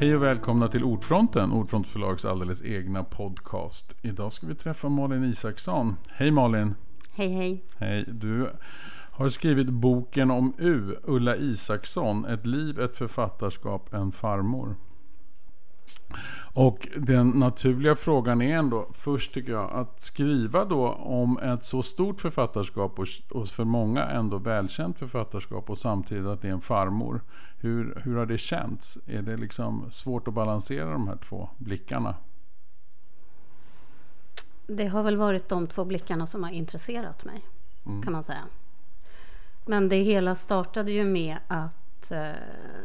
Hej och välkomna till Ordfronten, Ordfront förlags alldeles egna podcast. Idag ska vi träffa Malin Isaksson. Hej Malin! Hej hej! Hej! Du har skrivit boken om U, Ulla Isaksson, Ett liv, ett författarskap, en farmor. Och den naturliga frågan är ändå först tycker jag att skriva då om ett så stort författarskap och, för många ändå välkänt författarskap och samtidigt att det är en farmor. Hur, hur har det känts? Är det liksom svårt att balansera de här två blickarna? Det har väl varit de två blickarna som har intresserat mig mm. kan man säga. Men det hela startade ju med att eh,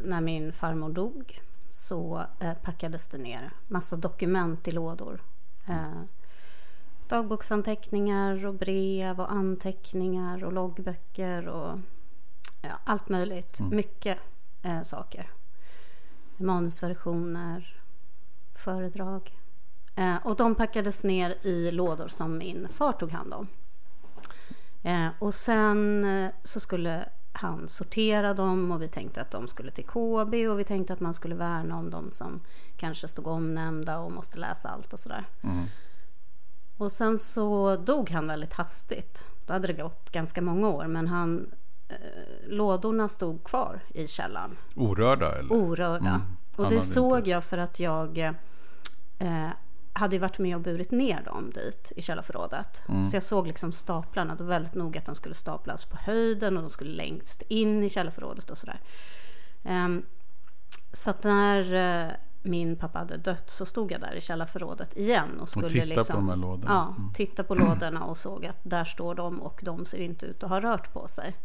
när min farmor dog så eh, packades det ner massa dokument i lådor. Eh, dagboksanteckningar och brev och anteckningar och loggböcker och ja, allt möjligt. Mm. Mycket eh, saker. Manusversioner, föredrag. Eh, och de packades ner i lådor som min far tog hand om. Eh, och sen eh, så skulle han sortera dem och vi tänkte att de skulle till KB och vi tänkte att man skulle värna om de som kanske stod omnämnda och måste läsa allt och sådär. Mm. Och sen så dog han väldigt hastigt. Då hade det gått ganska många år men han eh, lådorna stod kvar i källaren. Orörda? Eller? Orörda. Mm. Och det såg inte... jag för att jag eh, hade ju varit med och burit ner dem dit i källarförrådet. Mm. Så jag såg liksom staplarna. Det var väldigt noga att de skulle staplas på höjden och de skulle längst in i källarförrådet och sådär. Um, så att när uh, min pappa hade dött så stod jag där i källarförrådet igen och skulle och titta liksom, på de här lådorna. Ja, mm. titta på lådorna och såg att där står de och de ser inte ut att ha rört på sig.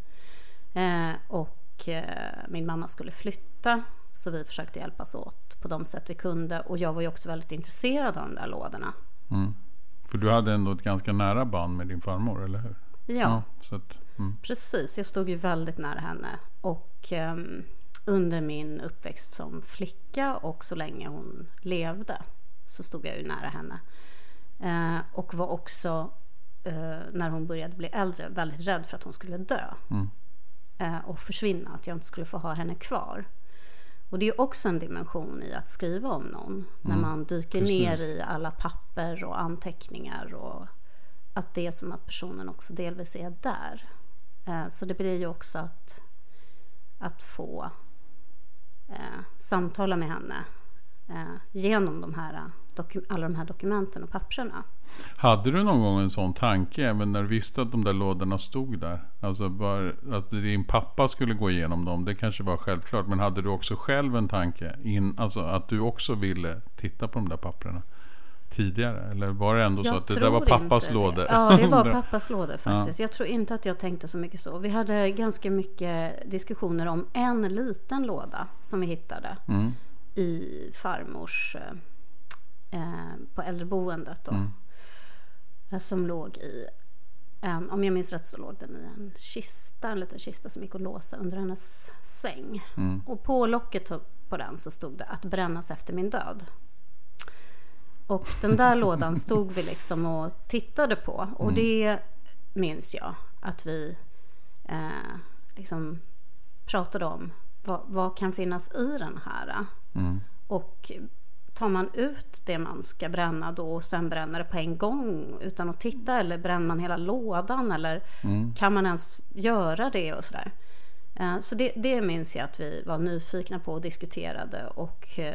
Uh, och uh, min mamma skulle flytta så vi försökte hjälpas åt på de sätt vi kunde. Och jag var ju också väldigt intresserad av de där lådorna. Mm. För du hade ändå ett ganska nära band med din farmor, eller hur? Ja, ja att, mm. precis. Jag stod ju väldigt nära henne. Och um, under min uppväxt som flicka och så länge hon levde så stod jag ju nära henne. Uh, och var också, uh, när hon började bli äldre, väldigt rädd för att hon skulle dö. Mm. Uh, och försvinna, att jag inte skulle få ha henne kvar. Och det är också en dimension i att skriva om någon. Mm. När man dyker Precis. ner i alla papper och anteckningar. Och att det är som att personen också delvis är där. Eh, så det blir ju också att, att få eh, samtala med henne eh, genom de här alla de här dokumenten och papperna. Hade du någon gång en sån tanke även när du visste att de där lådorna stod där? Alltså bara, att din pappa skulle gå igenom dem, det kanske var självklart. Men hade du också själv en tanke? In, alltså att du också ville titta på de där papperna? tidigare? Eller var det ändå jag så att det där var pappas lådor? Ja, det var pappas lådor faktiskt. Ja. Jag tror inte att jag tänkte så mycket så. Vi hade ganska mycket diskussioner om en liten låda som vi hittade mm. i farmors eh, på äldreboendet då. Mm. Eh, som låg i en, om jag minns rätt så låg den i en kista, en liten kista som gick att låsa under hennes säng. Mm. Och på locket på den så stod det att brännas efter min död. Och den där lådan stod vi liksom och tittade på. Och mm. det minns jag att vi eh, liksom pratade om. Vad, vad, kan finnas i den här? Mm. Och tar man ut det man ska bränna då och sen bränner det på en gång utan att titta eller bränner man hela lådan eller mm. kan man ens göra det och sådär. Eh, så det, det minns jag att vi var nyfikna på och diskuterade och eh,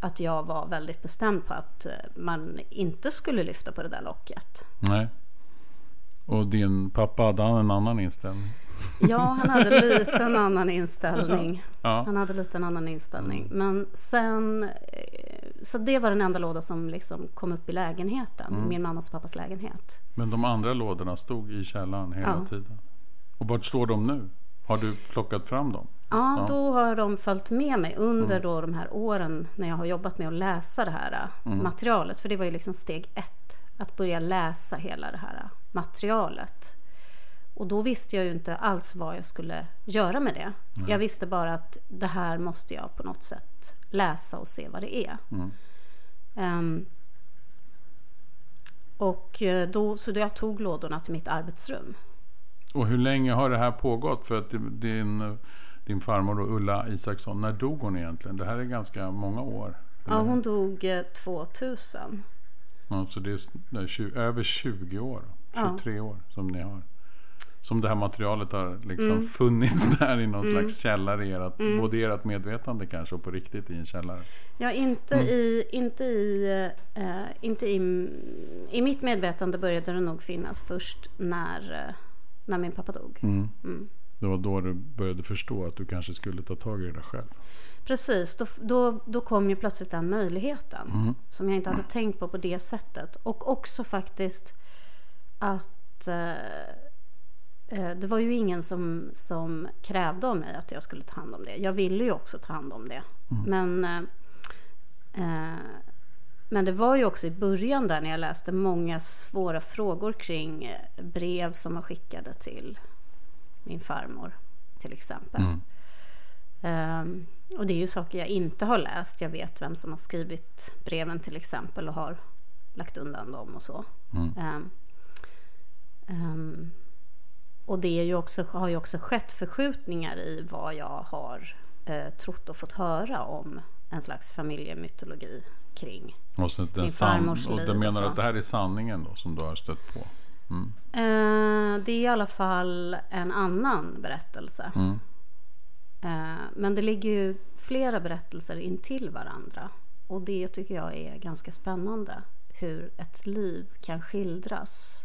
att jag var väldigt bestämd på att eh, man inte skulle lyfta på det där locket. Nej. Och din pappa, hade han en annan inställning? Ja, han hade lite en annan inställning. Ja. Han hade lite en annan inställning. Mm. Men sen, eh, så det var den enda låda som liksom kom upp i lägenheten, mm. min mammas och pappas lägenhet. Men de andra lådorna stod i källaren hela ja. tiden? Och vart står de nu? Har du plockat fram dem? Ja, ja, då har de följt med mig under mm. då de här åren när jag har jobbat med att läsa det här äh, mm. materialet. För det var ju liksom steg ett, att börja läsa hela det här materialet. Och då visste jag ju inte alls vad jag skulle göra med det. Mm. Jag visste bara att det här måste jag på något sätt läsa och se vad det är. Mm. Um, och eh, då, så jag tog lådorna till mitt arbetsrum. Och hur länge har det här pågått? För att din, din farmor Ulla Isaksson, när dog hon egentligen? Det här är ganska många år. Ja, hon dog 2000. Ja, så det är, det är 20, över 20 år, 23 ja. år som ni har. Som det här materialet har liksom mm. funnits där i någon mm. slags källare i ert, mm. både i ert medvetande kanske och på riktigt i en källare. Ja, inte mm. i, inte i, uh, inte i, i mitt medvetande började det nog finnas först när, uh, när min pappa dog. Mm. Mm. Det var då du började förstå att du kanske skulle ta tag i det där själv. Precis, då, då, då kom ju plötsligt den möjligheten. Mm. Som jag inte hade tänkt på på det sättet. Och också faktiskt att eh, eh, det var ju ingen som, som krävde av mig att jag skulle ta hand om det. Jag ville ju också ta hand om det. Mm. Men, eh, men det var ju också i början där när jag läste många svåra frågor kring eh, brev som var skickade till min farmor till exempel. Mm. Um, och det är ju saker jag inte har läst. Jag vet vem som har skrivit breven till exempel och har lagt undan dem och så. Mm. Um, um, och det är ju också, har ju också skett förskjutningar i vad jag har uh, trott och fått höra om en slags familjemytologi kring och så min farmors liv. Och du menar och att det här är sanningen då som du har stött på? Mm. Uh, det är i alla fall en annan berättelse. Mm. Eh, men det ligger ju flera berättelser intill varandra. Och det tycker jag är ganska spännande. Hur ett liv kan skildras.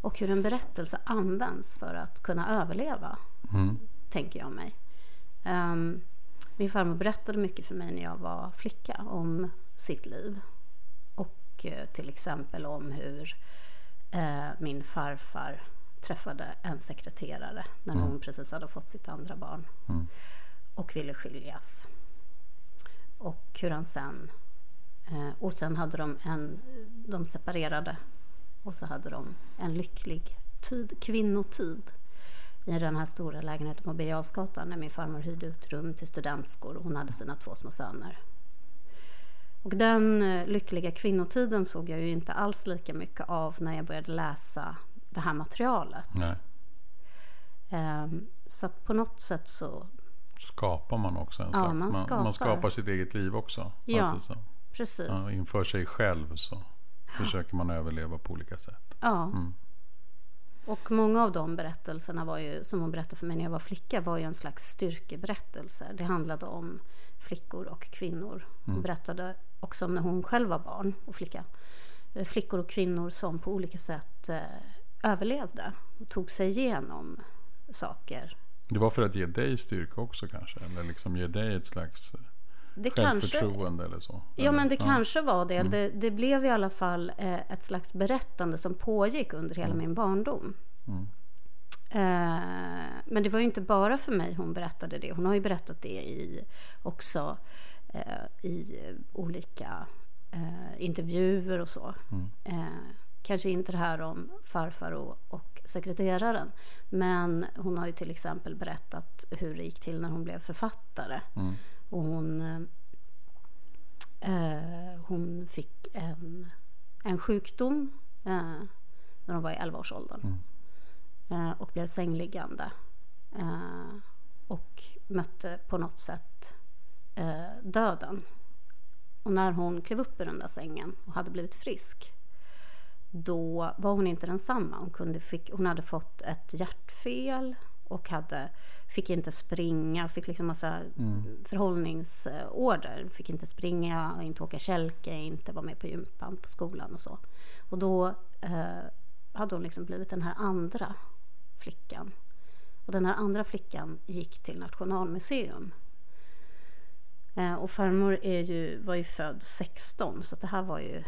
Och hur en berättelse används för att kunna överleva. Mm. Tänker jag mig. Um, min farmor berättade mycket för mig när jag var flicka om sitt liv. Och uh, till exempel om hur uh, min farfar träffade en sekreterare när mm. hon precis hade fått sitt andra barn mm. och ville skiljas. Och hur han sen... Eh, och sen hade de en... De separerade och så hade de en lycklig tid, kvinnotid i den här stora lägenheten på Birger när min farmor hyrde ut rum till studentskor och hon hade sina två små söner. Och den eh, lyckliga kvinnotiden såg jag ju inte alls lika mycket av när jag började läsa det här materialet. Um, så att på något sätt så skapar man också en slags, ja, man, skapar. man, skapar sitt eget liv också. Ja, alltså så, precis. Ja, inför sig själv så försöker man överleva på olika sätt. Ja. Mm. Och många av de berättelserna var ju, som hon berättade för mig när jag var flicka, var ju en slags styrkeberättelser. Det handlade om flickor och kvinnor. Hon mm. berättade också om när hon själv var barn och flicka. Eh, flickor och kvinnor som på olika sätt eh, överlevde och tog sig igenom saker. Det var för att ge dig styrka också kanske? Eller liksom ge dig ett slags eh, det självförtroende kanske, eller så? Ja, eller? men det ja. kanske var det. Mm. det. det. blev i alla fall eh, ett slags berättande som pågick under hela mm. min barndom. Mm. Eh, men det var ju inte bara för mig hon berättade det. Hon har ju berättat det i, också eh, i olika eh, intervjuer och så. Mm. Eh, Kanske inte det här om farfar och, och sekreteraren. Men hon har ju till exempel berättat hur det gick till när hon blev författare. Och hon, eh, hon fick en, en sjukdom eh, när hon var i 11-årsåldern. Mm. Eh, och blev sängliggande. Eh, och mötte på något sätt eh, döden. Och när hon klev upp ur den där sängen och hade blivit frisk då var hon inte densamma. Hon, kunde, fick, hon hade fått ett hjärtfel och hade, fick inte springa, fick liksom massa mm. förhållningsorder. Fick inte springa, inte åka kälke, inte vara med på gympan på skolan och så. Och då eh, hade hon liksom blivit den här andra flickan. Och den här andra flickan gick till Nationalmuseum. Eh, och farmor är ju, var ju född 16 så det här var ju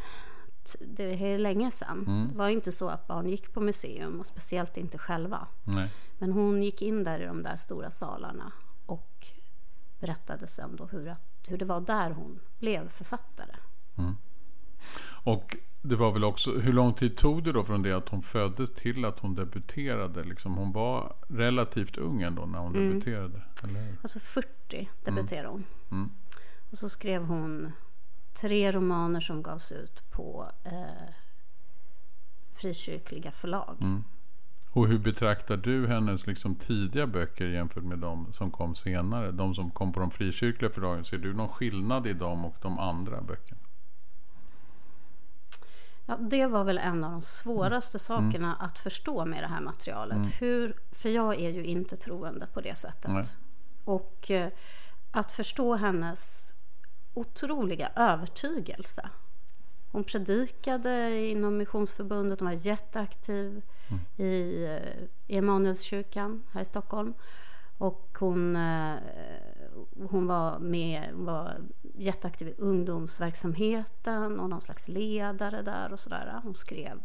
det är länge sedan. Mm. Det var inte så att barn gick på museum och speciellt inte själva. Nej. Men hon gick in där i de där stora salarna och berättade sen då hur, att, hur det var där hon blev författare. Mm. Och det var väl också, hur lång tid tog det då från det att hon föddes till att hon debuterade? Liksom hon var relativt ung ändå när hon mm. debuterade. Eller? Alltså 40 debuterade hon. Mm. Och så skrev hon tre romaner som gavs ut på eh, frikyrkliga förlag. Mm. Och hur betraktar du hennes liksom tidiga böcker jämfört med de som kom senare? De som kom på de frikyrkliga förlagen. Ser du någon skillnad i dem och de andra böckerna? Ja, det var väl en av de svåraste mm. sakerna mm. att förstå med det här materialet. Mm. Hur, för jag är ju inte troende på det sättet. Nej. Och eh, att förstå hennes otroliga övertygelse. Hon predikade inom Missionsförbundet, hon var jätteaktiv mm. i, eh, i Emanuelskyrkan här i Stockholm. Och hon, eh, hon var med, hon var jätteaktiv i ungdomsverksamheten och någon slags ledare där och sådär. Hon skrev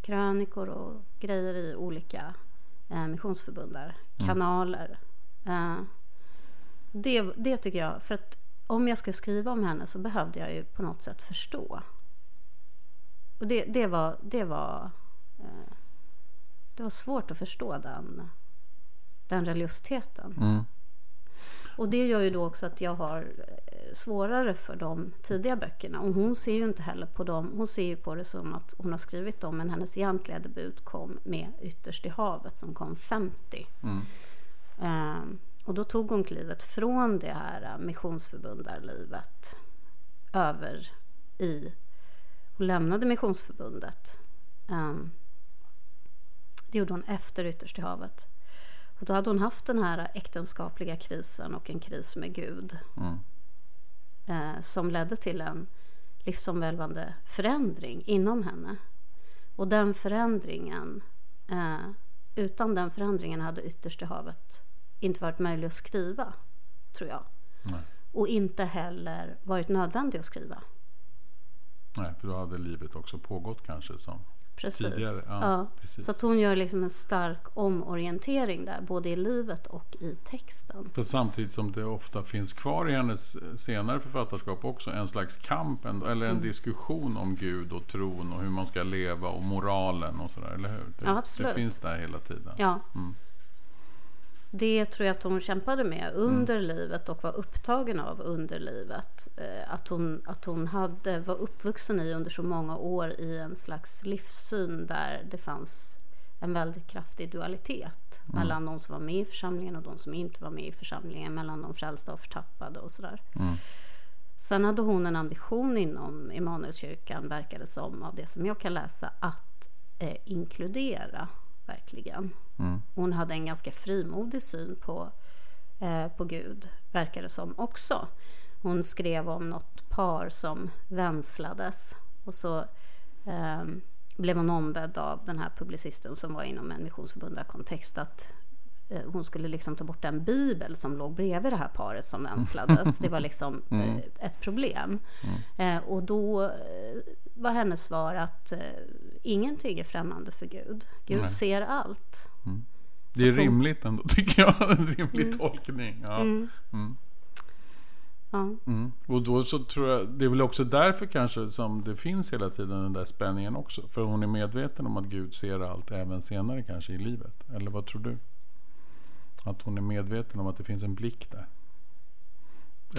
krönikor och grejer i olika eh, missionsförbund där, mm. kanaler. Eh, det, det tycker jag, för att om jag skulle skriva om henne så behövde jag ju på något sätt förstå. Och det, det var, det var, eh, det var svårt att förstå den, den religiositeten. Mm. Och det gör ju då också att jag har eh, svårare för de tidiga böckerna. Och hon ser ju inte heller på dem, hon ser ju på det som att hon har skrivit dem, men hennes egentliga debut kom med Ytterst i havet som kom 50. Mm. Um, och då tog hon klivet från det här missionsförbundarlivet över i... Hon lämnade missionsförbundet. Um, det gjorde hon efter Ytterst i havet. Och då hade hon haft den här äktenskapliga krisen och en kris med Gud. Mm. Eh, som ledde till en livsomvälvande förändring inom henne. Och den förändringen, eh, utan den förändringen hade Ytterst i havet inte varit möjlig att skriva, tror jag. Nej. Och inte heller varit nödvändig att skriva. Nej, för då hade livet också pågått kanske som precis. tidigare. Ja, ja. Precis. Så att hon gör liksom en stark omorientering där, både i livet och i texten. För samtidigt som det ofta finns kvar i hennes senare författarskap också en slags kamp, eller en mm. diskussion om Gud och tron och hur man ska leva och moralen och sådär, eller hur? Det, ja, absolut. det finns där hela tiden. Ja. Mm det tror jag att hon kämpade med under mm. livet och var upptagen av under livet. Eh, att hon, att hon hade, var uppvuxen i under så många år i en slags livssyn där det fanns en väldigt kraftig dualitet mm. mellan de som var med i församlingen och de som inte var med i församlingen, mellan de frälsta och förtappade och sådär. Mm. Sen hade hon en ambition inom Immanuelskyrkan, verkade som, av det som jag kan läsa, att eh, inkludera verkligen. Mm. Hon hade en ganska frimodig syn på, eh, på Gud, verkar det som också. Hon skrev om något par som vänslades och så eh, blev hon ombedd av den här publicisten som var inom en missionsförbundarkontext att hon skulle liksom ta bort den bibel som låg bredvid det här paret som vänslades. Det var liksom mm. Eh, ett problem. Mm. Eh, och då eh, var hennes svar att eh, ingenting är främmande för Gud. Gud Nej. ser allt. Mm. Det är hon... rimligt ändå tycker jag. En rimlig mm. tolkning. Ja. Mm. mm. Ja. Mm. Och då så tror jag, det är väl också därför kanske som det finns hela tiden den där spänningen också. För hon är medveten om att Gud ser allt även senare kanske i livet. Eller vad tror du? Att hon är medveten om att det finns en blick där.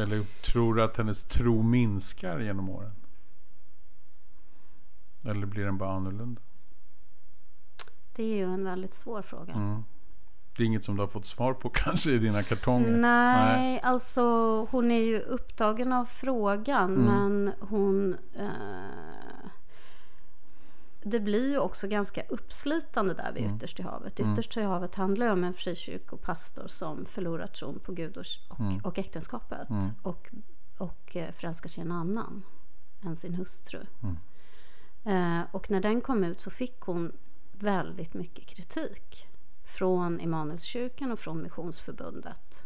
Eller tror du att hennes tro minskar genom åren? Eller blir den bara annorlunda? Det är ju en väldigt svår fråga. Mm. Det är inget som du har fått svar på kanske i dina kartonger? Nej, Nej. alltså hon är ju upptagen av frågan mm. men hon eh, det blir ju också ganska uppslitande där vid mm. Ytterst i havet. Mm. Ytterst i havet handlar ju om en frikyrkopastor som förlorar tron på Gud och, och, mm. och äktenskapet mm. och, och eh, förälskar sig i en annan än sin hustru. Mm. Eh, och när den kom ut så fick hon väldigt mycket kritik från Immanuelskyrkan och från Missionsförbundet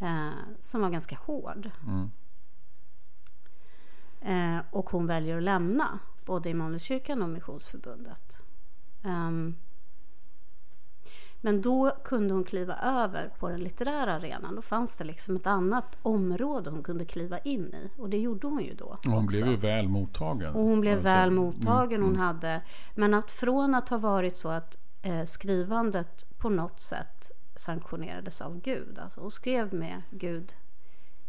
eh, som var ganska hård. Mm. Eh, och hon väljer att lämna både Immanuelskyrkan och Missionsförbundet. Um, men då kunde hon kliva över på den litterära arenan. Då fanns det liksom ett annat område hon kunde kliva in i. Och det gjorde hon ju då. Och hon också. blev ju väl mottagen. Och hon blev alltså, väl mottagen. Mm, hon mm. hade, men att från att ha varit så att eh, skrivandet på något sätt sanktionerades av Gud. Alltså hon skrev med Gud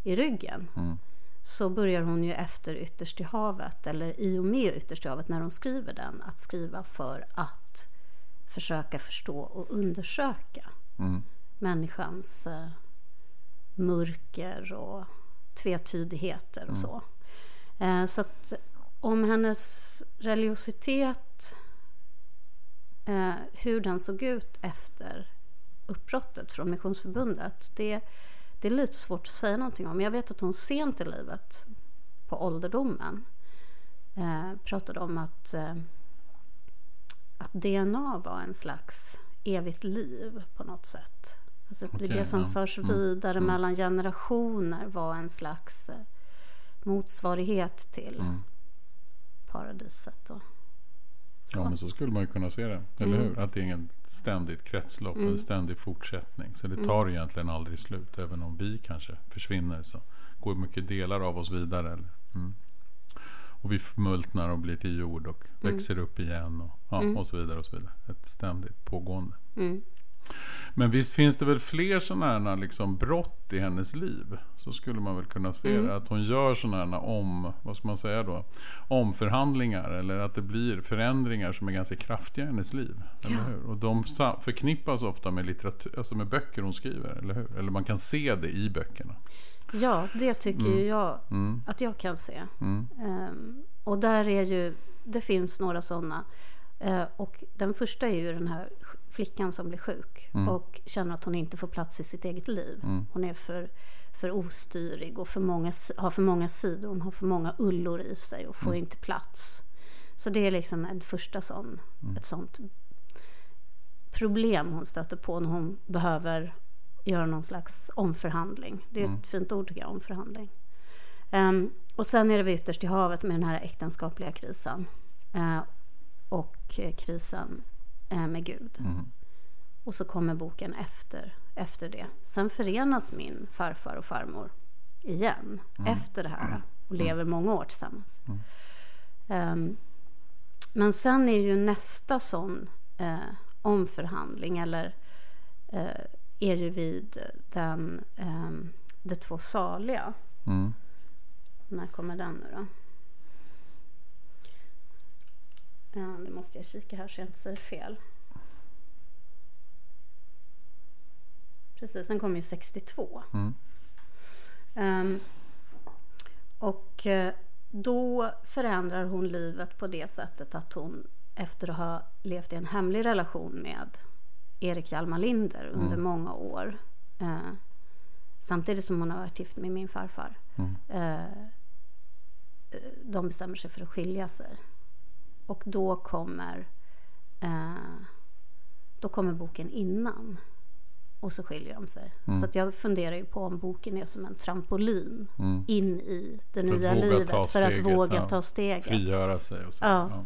i ryggen. Mm. Så börjar hon ju efter Ytterst i havet, eller i och med Ytterst i havet när hon skriver den, att skriva för att försöka förstå och undersöka mm. människans eh, mörker och tvetydigheter och mm. så. Eh, så att om hennes religiositet, eh, hur den såg ut efter uppbrottet från Missionsförbundet, det, det är lite svårt att säga någonting om. Jag vet att hon sent i livet, på ålderdomen, eh, pratade om att, eh, att DNA var en slags evigt liv på något sätt. Alltså okay, det som ja. förs mm. vidare mm. mellan generationer var en slags eh, motsvarighet till mm. paradiset. Och så. Ja, men så skulle man ju kunna se det. Eller mm. hur? Att det är en ständigt kretslopp, mm. en ständig fortsättning. Så det mm. tar mm. egentligen aldrig slut. Även om vi kanske försvinner så går mycket delar av oss vidare. Eller? Mm. Och vi förmultnar och blir till jord och mm. växer upp igen och, ja, mm. och så vidare. och så vidare. Ett ständigt pågående. Men visst finns det väl fler sådana här liksom brott i hennes liv? Så skulle man väl kunna se mm. det. Att hon gör sådana här om, vad ska man säga då? Omförhandlingar eller att det blir förändringar som är ganska kraftiga i hennes liv. Ja. Eller hur? Och de förknippas ofta med, litteratur, alltså med böcker hon skriver, eller hur? Eller man kan se det i böckerna. Ja, det tycker mm. jag mm. att jag kan se. Um, och där är ju, det finns några sådana. Uh, och den första är ju den här flickan som blir sjuk mm. och känner att hon inte får plats i sitt eget liv. Mm. Hon är för, för ostyrig och för många, har för många sidor. Hon har för många ullor i sig och får mm. inte plats. Så det är liksom en första sån, mm. ett sånt problem hon stöter på när hon behöver göra någon slags omförhandling. Det är ett mm. fint ord tycker jag, omförhandling. Um, och sen är det vi ytterst i havet med den här äktenskapliga krisen. Uh, och krisen eh, med Gud. Mm. Och så kommer boken efter, efter det. Sen förenas min farfar och farmor igen mm. efter det här mm. och lever många år tillsammans. Um, men sen är ju nästa sån eh, omförhandling eller eh, är ju vid den eh, De två saliga. Mm. När kommer den nu då? Ja, det måste jag kika här så jag inte säger fel. Precis, den kom ju 62. Mm. Um, och eh, då förändrar hon livet på det sättet att hon efter att ha levt i en hemlig relation med Erik Hjalmar Linder under mm. många år eh, samtidigt som hon har varit gift med min farfar mm. eh, de bestämmer sig för att skilja sig och då kommer, eh, då kommer boken innan. Och så skiljer de sig. Mm. Så att jag funderar ju på om boken är som en trampolin mm. in i det för nya livet. För steget, att våga ja. ta steget. Frigöra sig och så. Ja. ja.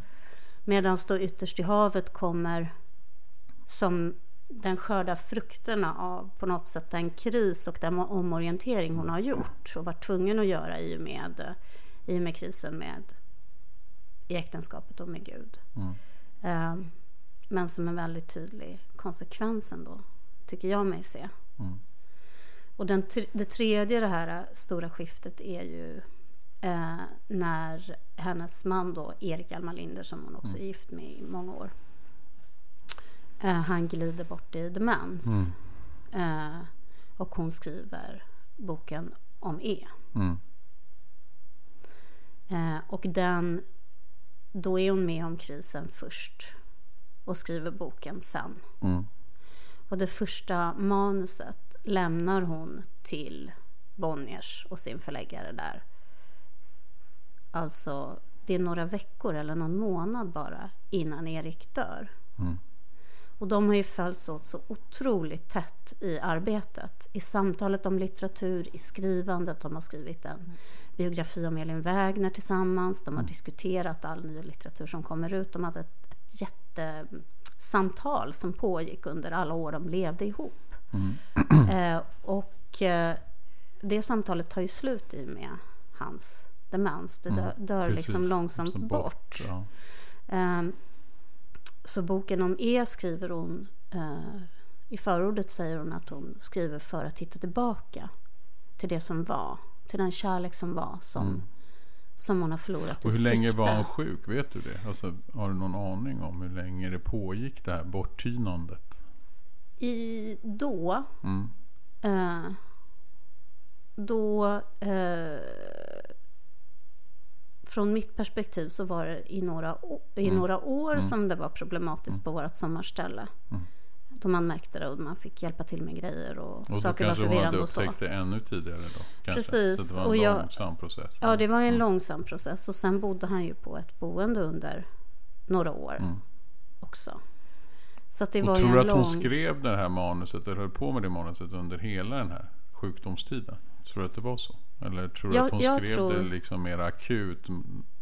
Medan då ytterst i havet kommer som den skördar frukterna av på något sätt den kris och den omorientering hon har gjort och varit tvungen att göra i och med, i och med krisen med i äktenskapet och med Gud. Mm. Um, men som en väldigt tydlig konsekvens ändå, tycker jag mig se. Mm. Och den, det tredje, det här stora skiftet, är ju eh, när hennes man då, Erik Hjalmar Linder, som hon också mm. är gift med i många år, eh, han glider bort i demens. Mm. Eh, och hon skriver boken om E. Mm. Eh, och den då är hon med om krisen först och skriver boken sen. Mm. Och det första manuset lämnar hon till Bonniers och sin förläggare där. Alltså, det är några veckor eller någon månad bara innan Erik dör. Mm. Och de har ju följts åt så otroligt tätt i arbetet. I samtalet om litteratur, i skrivandet. De har skrivit en biografi om Elin Wägner tillsammans. De har mm. diskuterat all ny litteratur som kommer ut. De hade ett, ett jättesamtal som pågick under alla år de levde ihop. Mm. Eh, och eh, det samtalet tar ju slut i med hans demens. Det dör, mm, dör liksom långsamt bort. bort. Ja. Eh, så boken om E skriver hon, eh, i förordet säger hon att hon skriver för att hitta tillbaka till det som var, till den kärlek som var som, mm. som hon har förlorat Och hur länge var hon sjuk? Vet du det? Alltså, har du någon aning om hur länge det pågick det här borttynandet? I då mm. eh, då eh, från mitt perspektiv så var det i några, i mm. några år mm. som det var problematiskt på vårt sommarställe. Mm. Då man märkte det och man fick hjälpa till med grejer och, och saker var förvirrande och så. Och då kanske hon hade upptäckt det ännu tidigare då? Kanske. Precis. Så det var en och långsam jag, process? Ja, det var en mm. långsam process. Och sen bodde han ju på ett boende under några år mm. också. Så det och var tror du att lång... hon skrev det här manuset, eller höll på med det manuset under hela den här sjukdomstiden? Tror du att det var så? Eller tror du jag, att hon skrev tror... det liksom mer akut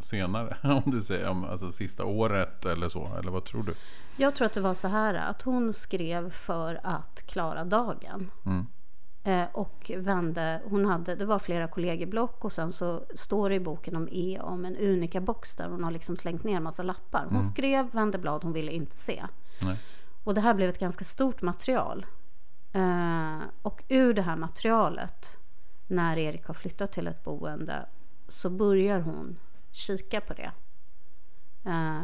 senare? Om du säger om alltså sista året eller så. Eller vad tror du? Jag tror att det var så här att hon skrev för att klara dagen. Mm. Eh, och vände, hon hade, det var flera kollegieblock och sen så står det i boken om E om en unika box där hon har liksom slängt ner massa lappar. Hon mm. skrev, vände blad, hon ville inte se. Nej. Och det här blev ett ganska stort material. Eh, och ur det här materialet när Erik har flyttat till ett boende så börjar hon kika på det. Eh,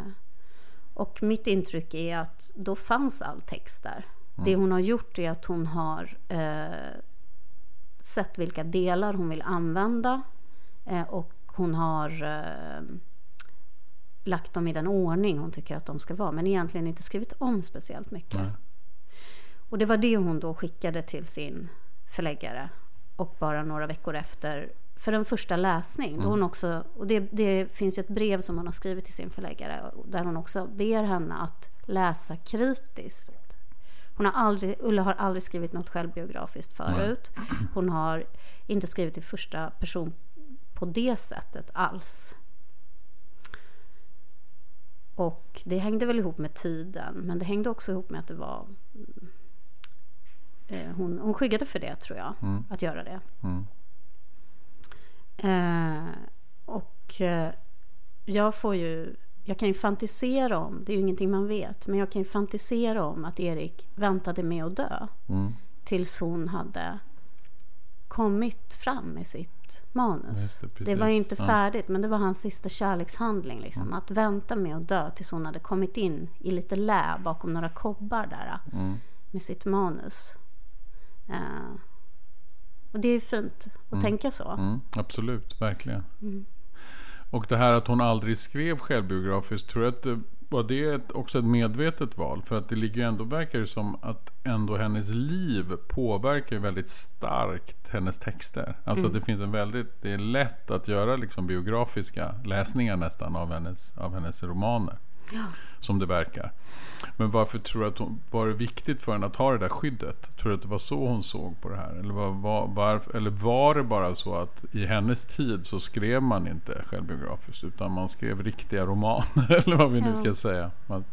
och mitt intryck är att då fanns all text där. Mm. Det hon har gjort är att hon har eh, sett vilka delar hon vill använda eh, och hon har eh, lagt dem i den ordning hon tycker att de ska vara men egentligen inte skrivit om speciellt mycket. Mm. Och det var det hon då skickade till sin förläggare och bara några veckor efter för en första läsning. Mm. Hon också, och det, det, finns ju ett brev som hon har skrivit till sin förläggare där hon också ber henne att läsa kritiskt. Hon har aldrig, Ulla har aldrig skrivit något självbiografiskt förut. Hon har inte skrivit i första person på det sättet alls. Och det hängde väl ihop med tiden, men det hängde också ihop med att det var Eh, hon, hon skyggade för det tror jag, mm. att göra det. Mm. Eh, och eh, jag får ju, jag kan ju fantisera om, det är ju ingenting man vet, men jag kan ju fantisera om att Erik väntade med att dö. Mm. Tills hon hade kommit fram med sitt manus. Det, det, var inte färdigt, ja. men det var hans sista kärlekshandling. Liksom. Mm. Att vänta med att dö tills hon hade kommit in i lite lä bakom några kobbar där. Mm. Med sitt manus. Uh, och det är fint att mm. tänka så. Mm, absolut, verkligen. Mm. Och det här att hon aldrig skrev självbiografiskt, tror jag att det, var det också ett medvetet val? För att det ligger ändå, verkar det som att ändå hennes liv påverkar väldigt starkt hennes texter. Alltså mm. det finns en väldigt, det är lätt att göra liksom biografiska läsningar nästan av hennes, av hennes romaner. Ja. Som det verkar. Men varför tror du att hon, var det viktigt för henne att ha det där skyddet? Tror du att det var så hon såg på det här? Eller var, var, var, eller var det bara så att i hennes tid så skrev man inte självbiografiskt utan man skrev riktiga romaner eller vad vi nu ska säga. Man,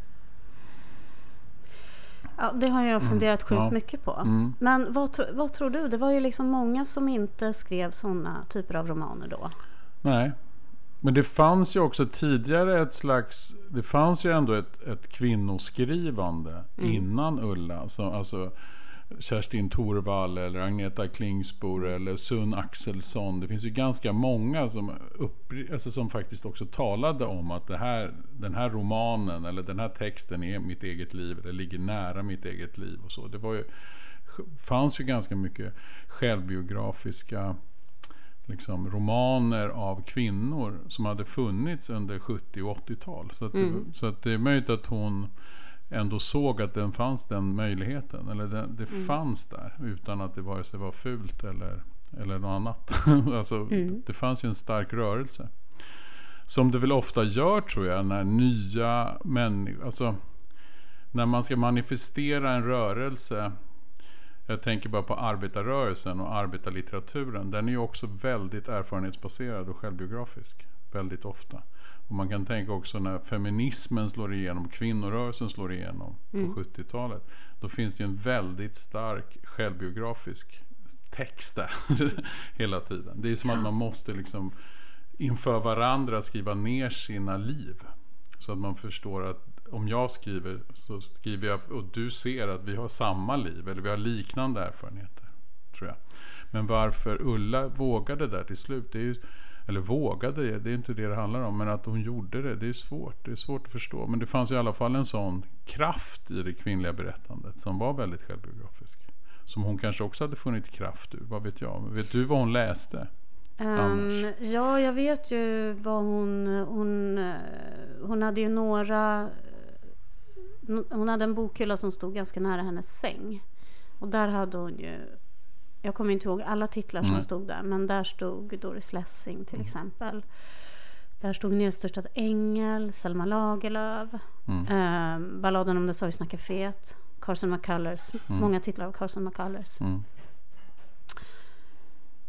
Ja, det har jag mm. funderat sjukt ja. mycket på. Mm. Men vad, vad tror du? Det var ju liksom många som inte skrev sådana typer av romaner då. Nej, men det fanns ju också tidigare ett slags, det fanns ju ändå ett, ett kvinnoskrivande mm. innan Ulla. Alltså, alltså Kerstin Thorvall eller Agneta Klingsbor eller Sun Axelsson. Det finns ju ganska många som, upp, alltså som faktiskt också talade om att det här, den här romanen eller den här texten är mitt eget liv eller ligger nära mitt eget liv och så. Det var ju, fanns ju ganska mycket självbiografiska liksom, romaner av kvinnor som hade funnits under 70 och 80-tal. Så, att mm. det, så att det är möjligt att hon ändå såg att den fanns den möjligheten. Eller det, det mm. fanns där utan att det vare sig var fult eller, eller något annat. alltså, mm. Det fanns ju en stark rörelse. Som det väl ofta gör tror jag när nya människor, alltså när man ska manifestera en rörelse jag tänker bara på arbetarrörelsen och arbetarlitteraturen. Den är ju också väldigt erfarenhetsbaserad och självbiografisk. Väldigt ofta. Och man kan tänka också när feminismen slår igenom, kvinnorörelsen slår igenom mm. på 70-talet. Då finns det ju en väldigt stark självbiografisk text där hela tiden. Det är som att man måste liksom inför varandra skriva ner sina liv. Så att man förstår att om jag skriver så skriver jag och du ser att vi har samma liv eller vi har liknande erfarenheter. Tror jag. Men varför Ulla vågade där till slut. Det är ju, eller vågade, det är inte det det handlar om, men att hon gjorde det, det är svårt. Det är svårt att förstå. Men det fanns i alla fall en sån kraft i det kvinnliga berättandet som var väldigt självbiografisk. Som hon kanske också hade funnit kraft ur, vad vet jag? Vet du vad hon läste? Um, ja, jag vet ju vad hon... Hon, eh, hon hade ju några... Hon hade en bokhylla som stod ganska nära hennes säng. Och där hade hon ju... Jag kommer inte ihåg alla titlar som mm. stod där. Men där stod Doris Lessing till mm. exempel. Där stod Nedstörtad ängel, Selma Lagerlöf, mm. eh, Balladen om det sorgsna kaféet, Carson McCullers. Mm. Många titlar av Carson McCullers. Mm.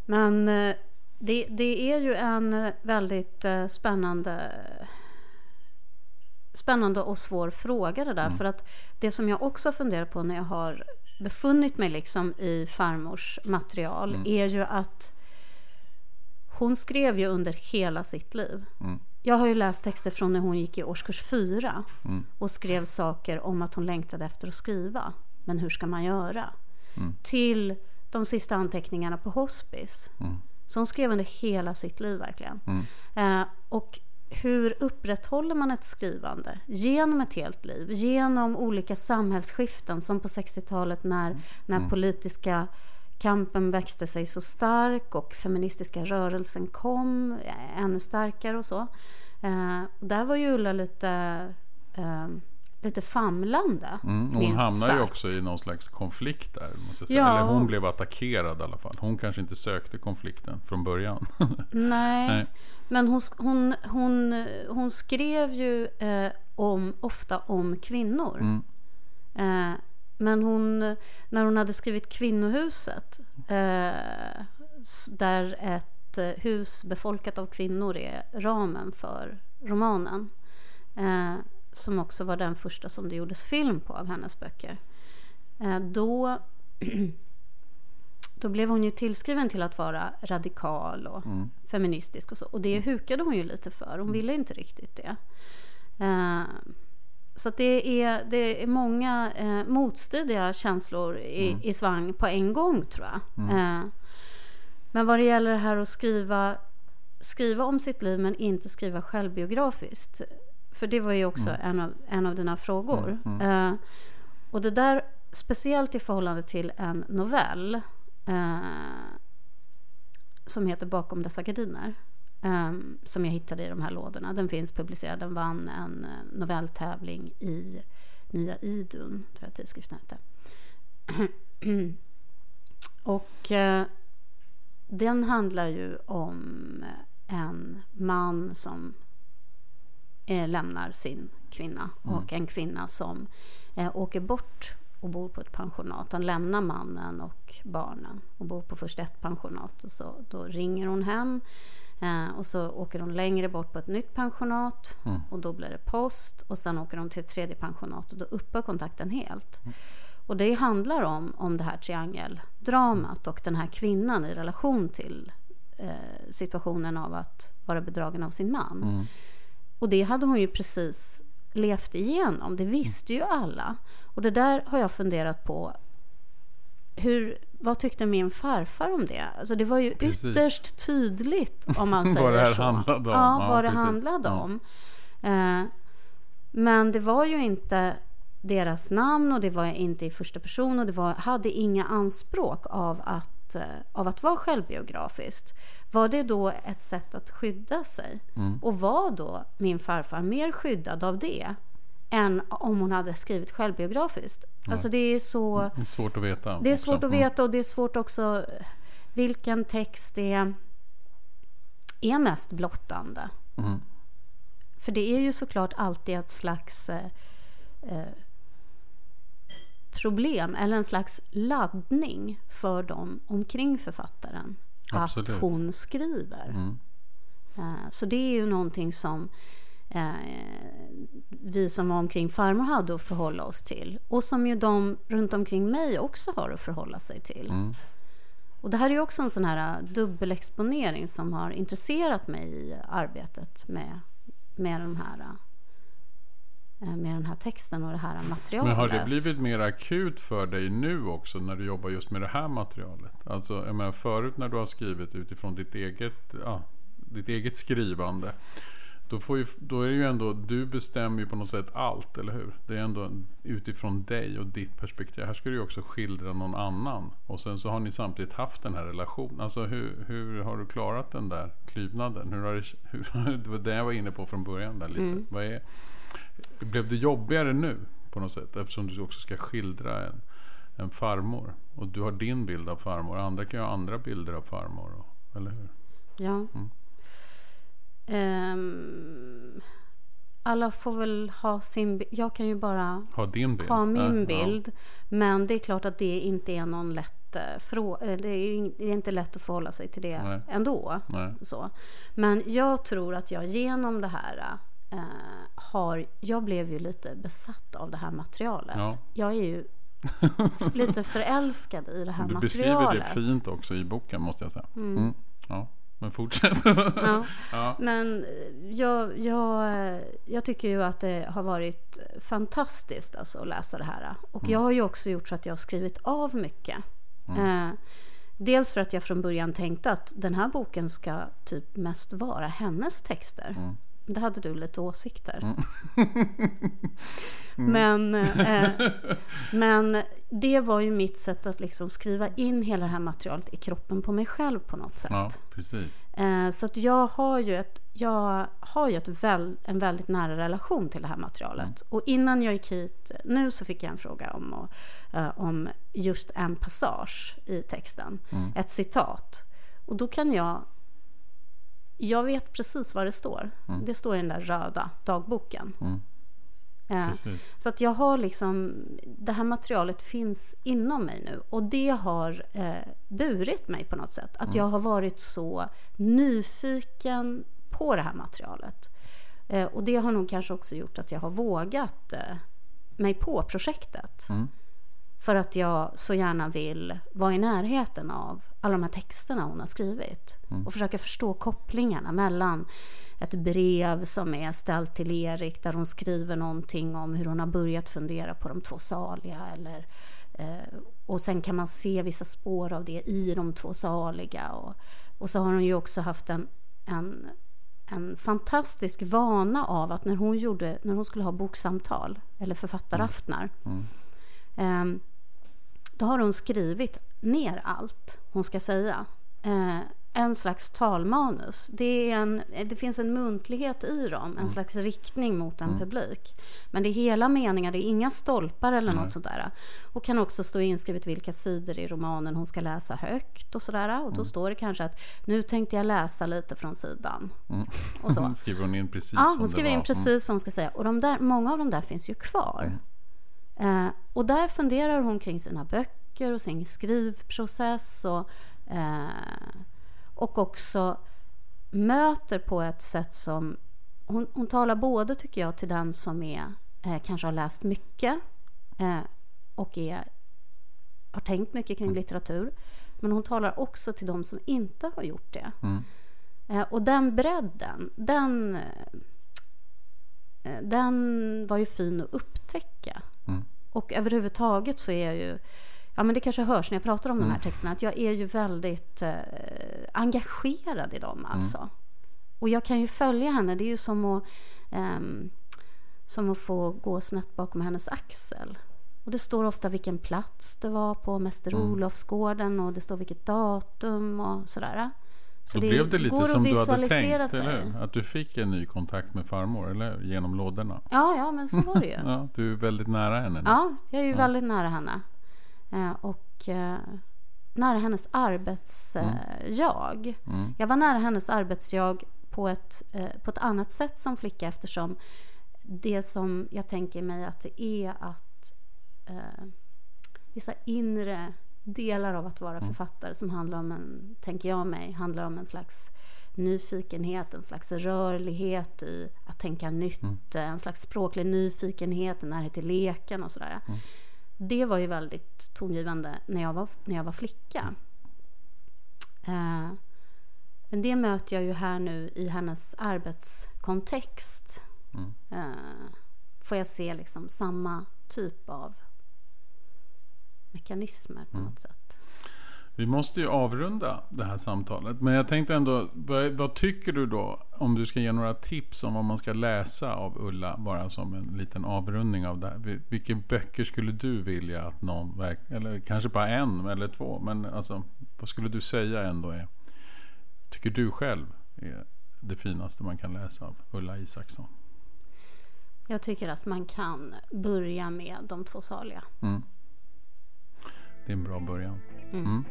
Men eh, det, det, är ju en väldigt eh, spännande spännande och svår fråga det där. Mm. För att det som jag också funderar på när jag har befunnit mig liksom i farmors material mm. är ju att hon skrev ju under hela sitt liv. Mm. Jag har ju läst texter från när hon gick i årskurs fyra mm. och skrev saker om att hon längtade efter att skriva. Men hur ska man göra? Mm. Till de sista anteckningarna på hospice. Mm. Så hon skrev under hela sitt liv verkligen. Mm. Eh, och hur upprätthåller man ett skrivande? Genom ett helt liv, genom olika samhällsskiften som på 60-talet när, när mm. politiska kampen växte sig så stark och feministiska rörelsen kom eh, ännu starkare och så. Eh, och där var ju Ulla lite eh, lite famlande. Mm, hon hamnar ju också i någon slags konflikt där. Måste säga. Ja. Eller hon blev attackerad i alla fall. Hon kanske inte sökte konflikten från början. Nej, Nej. men hon, hon, hon, hon skrev ju eh, om, ofta om kvinnor. Mm. Eh, men hon, när hon hade skrivit Kvinnohuset, eh, där ett eh, hus befolkat av kvinnor är ramen för romanen, eh, som också var den första som det gjordes film på av hennes böcker, eh, då, då blev hon ju tillskriven till att vara radikal och mm. feministisk och så. Och det mm. hukade hon ju lite för. Hon mm. ville inte riktigt det. Eh, så det, är, det är många eh, motstridiga känslor i, mm. i svang på en gång tror jag. Mm. Men vad det gäller det här att skriva, skriva om sitt liv men inte skriva självbiografiskt. För det var ju också mm. en, av, en av dina frågor. Mm, mm. Eh, och det där, speciellt i förhållande till en novell eh, som heter Bakom dessa gardiner. Um, som jag hittade i de här lådorna. Den finns publicerad. Den vann en uh, novelltävling i Nya Idun, tror jag tidskriften hette. och uh, den handlar ju om en man som uh, lämnar sin kvinna mm. och en kvinna som åker bort och bor på ett pensionat. Han lämnar mannen och barnen och bor på först ett pensionat. Och så, då ringer hon hem Eh, och så åker hon längre bort på ett nytt pensionat mm. och då blir det post och sen åker hon till ett tredje pensionat och då upphör kontakten helt. Mm. Och det handlar om, om det här triangeldramat och den här kvinnan i relation till eh, situationen av att vara bedragen av sin man. Mm. Och det hade hon ju precis levt igenom, det visste ju alla. Och det där har jag funderat på hur, vad tyckte min farfar om det? Alltså det var ju precis. ytterst tydligt om man säger vad det här så. Handlade om. Ja, ja vad det handlade ja. om. Eh, men det var ju inte deras namn och det var inte i första person och det var, hade inga anspråk av att, eh, av att vara självbiografiskt. Var det då ett sätt att skydda sig? Mm. Och var då min farfar mer skyddad av det än om hon hade skrivit självbiografiskt. Ja. Alltså det är så... Det är svårt att veta. Det är svårt att veta och det är svårt också vilken text det är mest blottande. Mm. För det är ju såklart alltid ett slags eh, eh, problem eller en slags laddning för dem omkring författaren. Absolut. Att hon skriver. Mm. Eh, så det är ju någonting som eh, vi som var omkring farmor hade att förhålla oss till. Och som ju de runt omkring mig också har att förhålla sig till. Mm. Och det här är ju också en sån här äh, dubbelexponering som har intresserat mig i arbetet med, med, de här, med den här texten och det här materialet. Men har det blivit mer akut för dig nu också när du jobbar just med det här materialet? Alltså, jag menar, förut när du har skrivit utifrån ditt eget, ja, ditt eget skrivande. Då, får ju, då är det ju ändå, du bestämmer ju på något sätt allt, eller hur? Det är ändå utifrån dig och ditt perspektiv. Här ska du ju också skildra någon annan. Och sen så har ni samtidigt haft den här relationen. Alltså hur, hur har du klarat den där klyvnaden? Hur har det, hur, det var det jag var inne på från början där lite. Mm. Vad är, blev det jobbigare nu på något sätt? Eftersom du också ska skildra en, en farmor. Och du har din bild av farmor. Andra kan ju ha andra bilder av farmor. Eller hur? Ja. Mm. Um, alla får väl ha sin bild. Jag kan ju bara ha, din bild. ha min äh, bild. Ja. Men det är klart att det inte är någon lätt eh. Eh, det är inte lätt att förhålla sig till det Nej. ändå. Nej. Så. Men jag tror att jag genom det här äh, har... Jag blev ju lite besatt av det här materialet. Ja. Jag är ju lite förälskad i det här du materialet. Du beskriver det fint också i boken måste jag säga. Mm. Mm. Ja. Men fortsätt. ja. ja. Men jag, jag, jag tycker ju att det har varit fantastiskt alltså att läsa det här. Och mm. jag har ju också gjort så att jag har skrivit av mycket. Mm. Eh, dels för att jag från början tänkte att den här boken ska typ mest vara hennes texter. Det hade du lite åsikter. Mm. mm. men, eh, men det var ju mitt sätt att liksom skriva in hela det här materialet i kroppen på mig själv på något sätt. Ja, precis. Eh, så att jag har ju, ett, jag har ju ett väl, en väldigt nära relation till det här materialet. Mm. Och innan jag gick hit nu så fick jag en fråga om, uh, om just en passage i texten. Mm. Ett citat. Och då kan jag jag vet precis vad det står. Mm. Det står i den där röda dagboken. Mm. Eh, så att jag har liksom, det här materialet finns inom mig nu och det har eh, burit mig på något sätt. Att mm. jag har varit så nyfiken på det här materialet. Eh, och det har nog kanske också gjort att jag har vågat eh, mig på projektet. För att jag så gärna vill vara i närheten av alla de här texterna hon har skrivit. Mm. Och försöka förstå kopplingarna mellan ett brev som är ställt till Erik där hon skriver någonting om hur hon har börjat fundera på de två saliga. Eller, eh, och sen kan man se vissa spår av det i de två saliga. Och, och så har hon ju också haft en, en, en fantastisk vana av att när hon, gjorde, när hon skulle ha boksamtal eller författaraftnar mm. Mm. Eh, då har hon skrivit ner allt hon ska säga. Eh, en slags talmanus. Det, är en, det finns en muntlighet i dem, en mm. slags riktning mot en mm. publik. Men det är hela meningar, det är inga stolpar eller mm. något sådär. Och kan också stå inskrivet vilka sidor i romanen hon ska läsa högt och sådär. Och då mm. står det kanske att nu tänkte jag läsa lite från sidan. Mm. Och så. skriver hon in precis Ja, hon skriver in precis vad hon ska säga. Och de där, många av de där finns ju kvar. Mm. Eh, och där funderar hon kring sina böcker och sin skrivprocess och, eh, och också möter på ett sätt som... Hon, hon talar både, tycker jag, till den som är, eh, kanske har läst mycket eh, och är, har tänkt mycket kring litteratur. Men hon talar också till de som inte har gjort det. Mm. Eh, och den bredden, den, eh, den var ju fin att upptäcka. Och överhuvudtaget så är jag ju ja men det kanske hörs när jag pratar om mm. de här mm. texterna, att jag är ju väldigt eh, engagerad i dem mm. alltså. Mm. Och jag kan ju följa henne, det är ju som att, eh, som att få gå snett bakom hennes axel. Och det står ofta vilken plats det var på Mäster mm. Olofsgården och det står vilket datum och sådär. Så, så det blev det lite som du hade tänkt, sig. eller Att du fick en ny kontakt med farmor, eller Genom lådorna. Ja, ja, men så var det ju. ja, du är väldigt nära henne. Nu. Ja, jag är ju ja. väldigt nära henne. Eh, och eh, nära hennes arbetsjag. Mm. mm. Jag var nära hennes arbetsjag på ett, eh, på ett annat sätt som flicka eftersom det som jag tänker mig att det är att eh, vissa inre delar av att vara mm. författare som handlar om en, tänker jag mig, handlar om en slags nyfikenhet, en slags rörlighet i att tänka nytt, mm. en slags språklig nyfikenhet, en närhet till leken och sådär. Mm det var ju väldigt tongivande när jag var, när jag var flicka. Eh, men det möter jag ju här nu i hennes arbetskontext. Mm. Eh, får jag se liksom samma typ av mekanismer på mm. något sätt. Vi måste ju avrunda det här samtalet. Men jag tänkte ändå, vad, tycker du då? Om du ska ge några tips om vad man ska läsa av Ulla, bara som en liten avrundning av det här. Vilka böcker skulle du vilja att någon, eller kanske bara en eller två, men alltså vad skulle du säga ändå är, tycker du själv är det finaste man kan läsa av Ulla Isaksson? Jag tycker att man kan börja med De två saliga. Mm. Det är en bra början. Mm. Mm.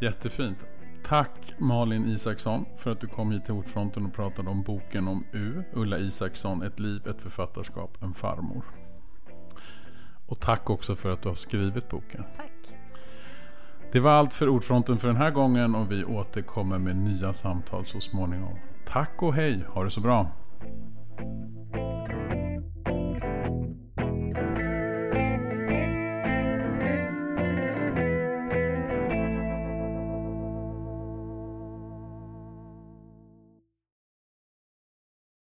Jättefint. Tack Malin Isaksson för att du kom hit till Ordfronten och pratade om boken om U. Ulla Isaksson, Ett liv, ett författarskap, en farmor. Och tack också för att du har skrivit boken. Tack. Det var allt för Ordfronten för den här gången och vi återkommer med nya samtal så småningom. Tack och hej, ha det så bra.